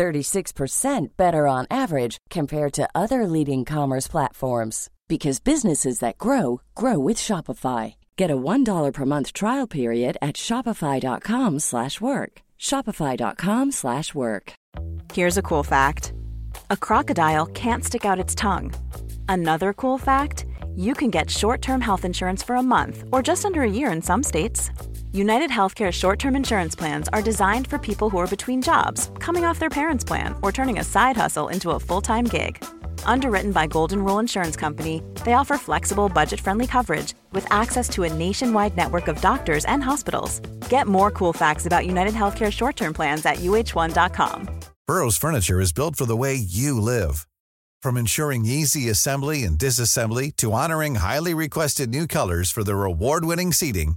36% better on average compared to other leading commerce platforms because businesses that grow grow with Shopify. Get a $1 per month trial period at shopify.com/work. shopify.com/work. Here's a cool fact. A crocodile can't stick out its tongue. Another cool fact, you can get short-term health insurance for a month or just under a year in some states. United Healthcare short term insurance plans are designed for people who are between jobs, coming off their parents' plan, or turning a side hustle into a full time gig. Underwritten by Golden Rule Insurance Company, they offer flexible, budget friendly coverage with access to a nationwide network of doctors and hospitals. Get more cool facts about United Healthcare short term plans at uh1.com. Burrow's Furniture is built for the way you live. From ensuring easy assembly and disassembly to honoring highly requested new colors for their award winning seating,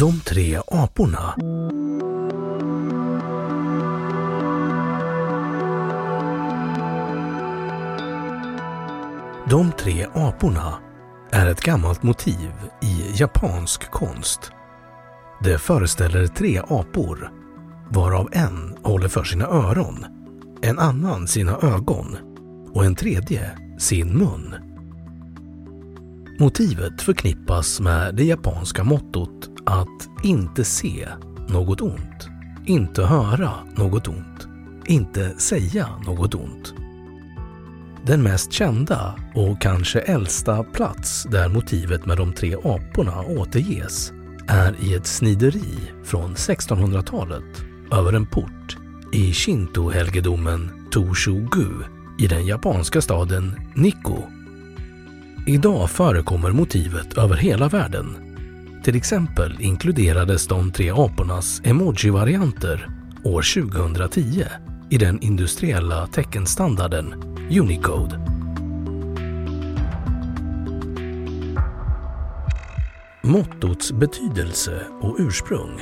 De tre aporna. De tre aporna är ett gammalt motiv i japansk konst. Det föreställer tre apor, varav en håller för sina öron, en annan sina ögon och en tredje sin mun. Motivet förknippas med det japanska mottot att inte se något ont, inte höra något ont, inte säga något ont. Den mest kända och kanske äldsta plats där motivet med de tre aporna återges är i ett snideri från 1600-talet över en port i Shinto-helgedomen Toshugu i den japanska staden Nikko. Idag förekommer motivet över hela världen. Till exempel inkluderades de tre apornas emoji-varianter år 2010 i den industriella teckenstandarden Unicode. Mottots betydelse och ursprung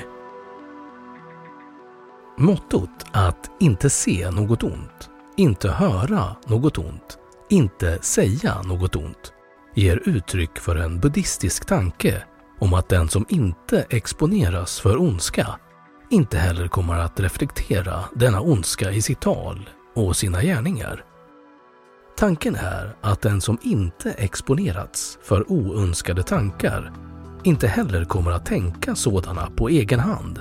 Mottot att inte se något ont, inte höra något ont, inte säga något ont ger uttryck för en buddhistisk tanke om att den som inte exponeras för ondska inte heller kommer att reflektera denna ondska i sitt tal och sina gärningar. Tanken är att den som inte exponerats för oönskade tankar inte heller kommer att tänka sådana på egen hand.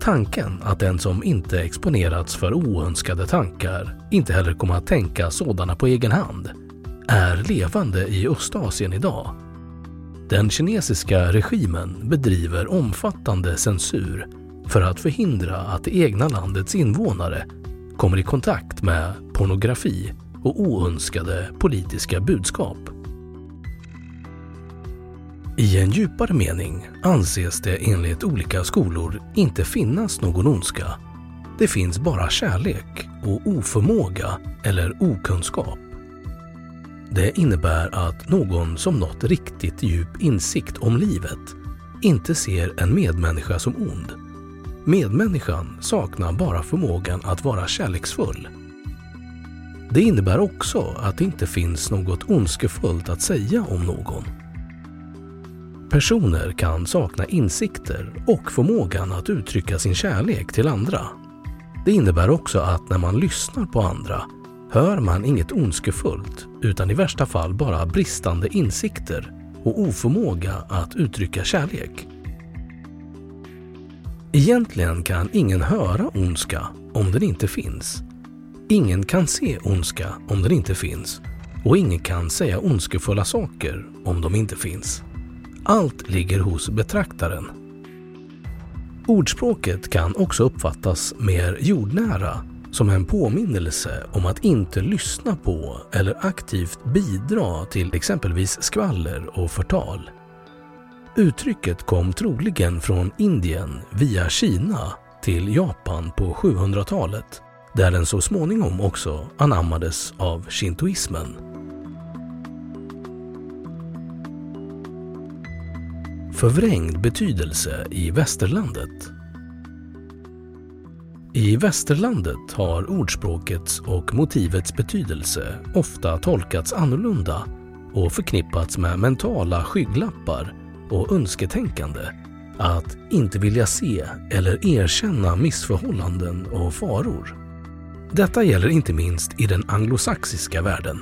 Tanken att den som inte exponerats för oönskade tankar inte heller kommer att tänka sådana på egen hand är levande i Östasien idag. Den kinesiska regimen bedriver omfattande censur för att förhindra att det egna landets invånare kommer i kontakt med pornografi och oönskade politiska budskap. I en djupare mening anses det enligt olika skolor inte finnas någon ondska. Det finns bara kärlek och oförmåga eller okunskap. Det innebär att någon som nått riktigt djup insikt om livet inte ser en medmänniska som ond. Medmänniskan saknar bara förmågan att vara kärleksfull. Det innebär också att det inte finns något ondskefullt att säga om någon. Personer kan sakna insikter och förmågan att uttrycka sin kärlek till andra. Det innebär också att när man lyssnar på andra hör man inget ondskefullt utan i värsta fall bara bristande insikter och oförmåga att uttrycka kärlek. Egentligen kan ingen höra ondska om den inte finns. Ingen kan se ondska om den inte finns och ingen kan säga ondskefulla saker om de inte finns. Allt ligger hos betraktaren. Ordspråket kan också uppfattas mer jordnära som en påminnelse om att inte lyssna på eller aktivt bidra till exempelvis skvaller och förtal. Uttrycket kom troligen från Indien via Kina till Japan på 700-talet där den så småningom också anammades av shintoismen. Förvrängd betydelse i västerlandet i västerlandet har ordspråkets och motivets betydelse ofta tolkats annorlunda och förknippats med mentala skygglappar och önsketänkande. Att inte vilja se eller erkänna missförhållanden och faror. Detta gäller inte minst i den anglosaxiska världen,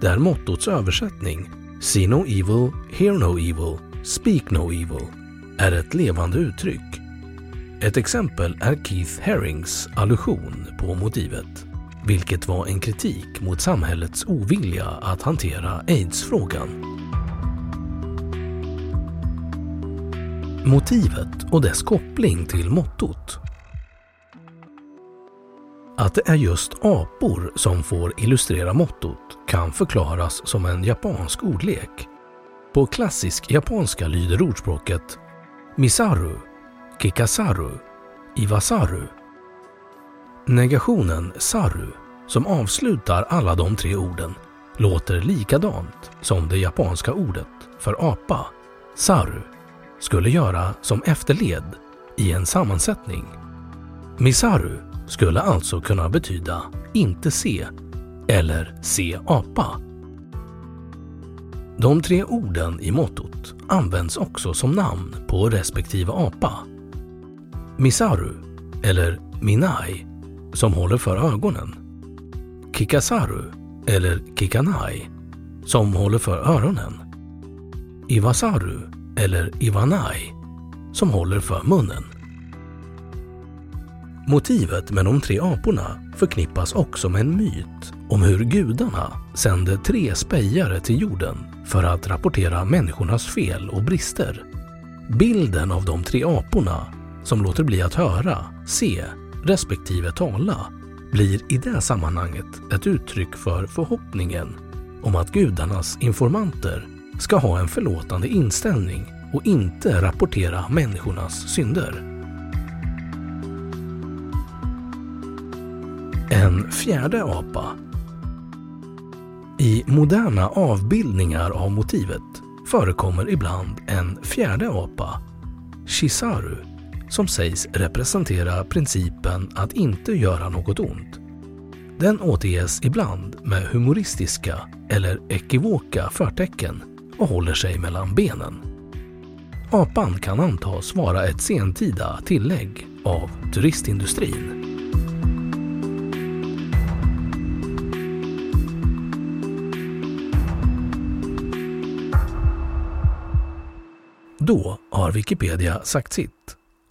där mottots översättning “See no evil, hear no evil, speak no evil” är ett levande uttryck ett exempel är Keith Herrings allusion på motivet, vilket var en kritik mot samhällets ovilja att hantera aids-frågan. Motivet och dess koppling till mottot. Att det är just apor som får illustrera mottot kan förklaras som en japansk ordlek. På klassisk japanska lyder ordspråket Misaru Kikasaru, Iwasaru. Negationen saru, som avslutar alla de tre orden, låter likadant som det japanska ordet för apa, saru, skulle göra som efterled i en sammansättning. Misaru skulle alltså kunna betyda inte se eller se apa. De tre orden i mottot används också som namn på respektive apa Misaru, eller Minai, som håller för ögonen. Kikasaru, eller Kikanai, som håller för öronen. Iwasaru, eller Iwanai, som håller för munnen. Motivet med de tre aporna förknippas också med en myt om hur gudarna sände tre spejare till jorden för att rapportera människornas fel och brister. Bilden av de tre aporna som låter bli att höra, se respektive tala blir i det sammanhanget ett uttryck för förhoppningen om att gudarnas informanter ska ha en förlåtande inställning och inte rapportera människornas synder. En fjärde apa. I moderna avbildningar av motivet förekommer ibland en fjärde apa, Shisaru, som sägs representera principen att inte göra något ont. Den återges ibland med humoristiska eller ekivoka förtecken och håller sig mellan benen. Apan kan antas vara ett sentida tillägg av turistindustrin. Då har Wikipedia sagt sitt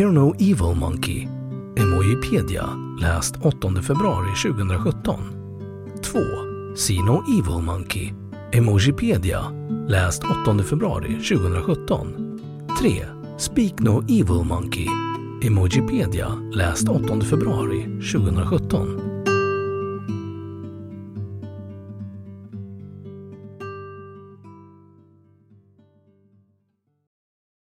Hear No Evil Monkey Emojipedia läst 8 februari 2017 2. See No Evil Monkey Emojipedia läst 8 februari 2017 3. Speak No Evil Monkey Emojipedia läst 8 februari 2017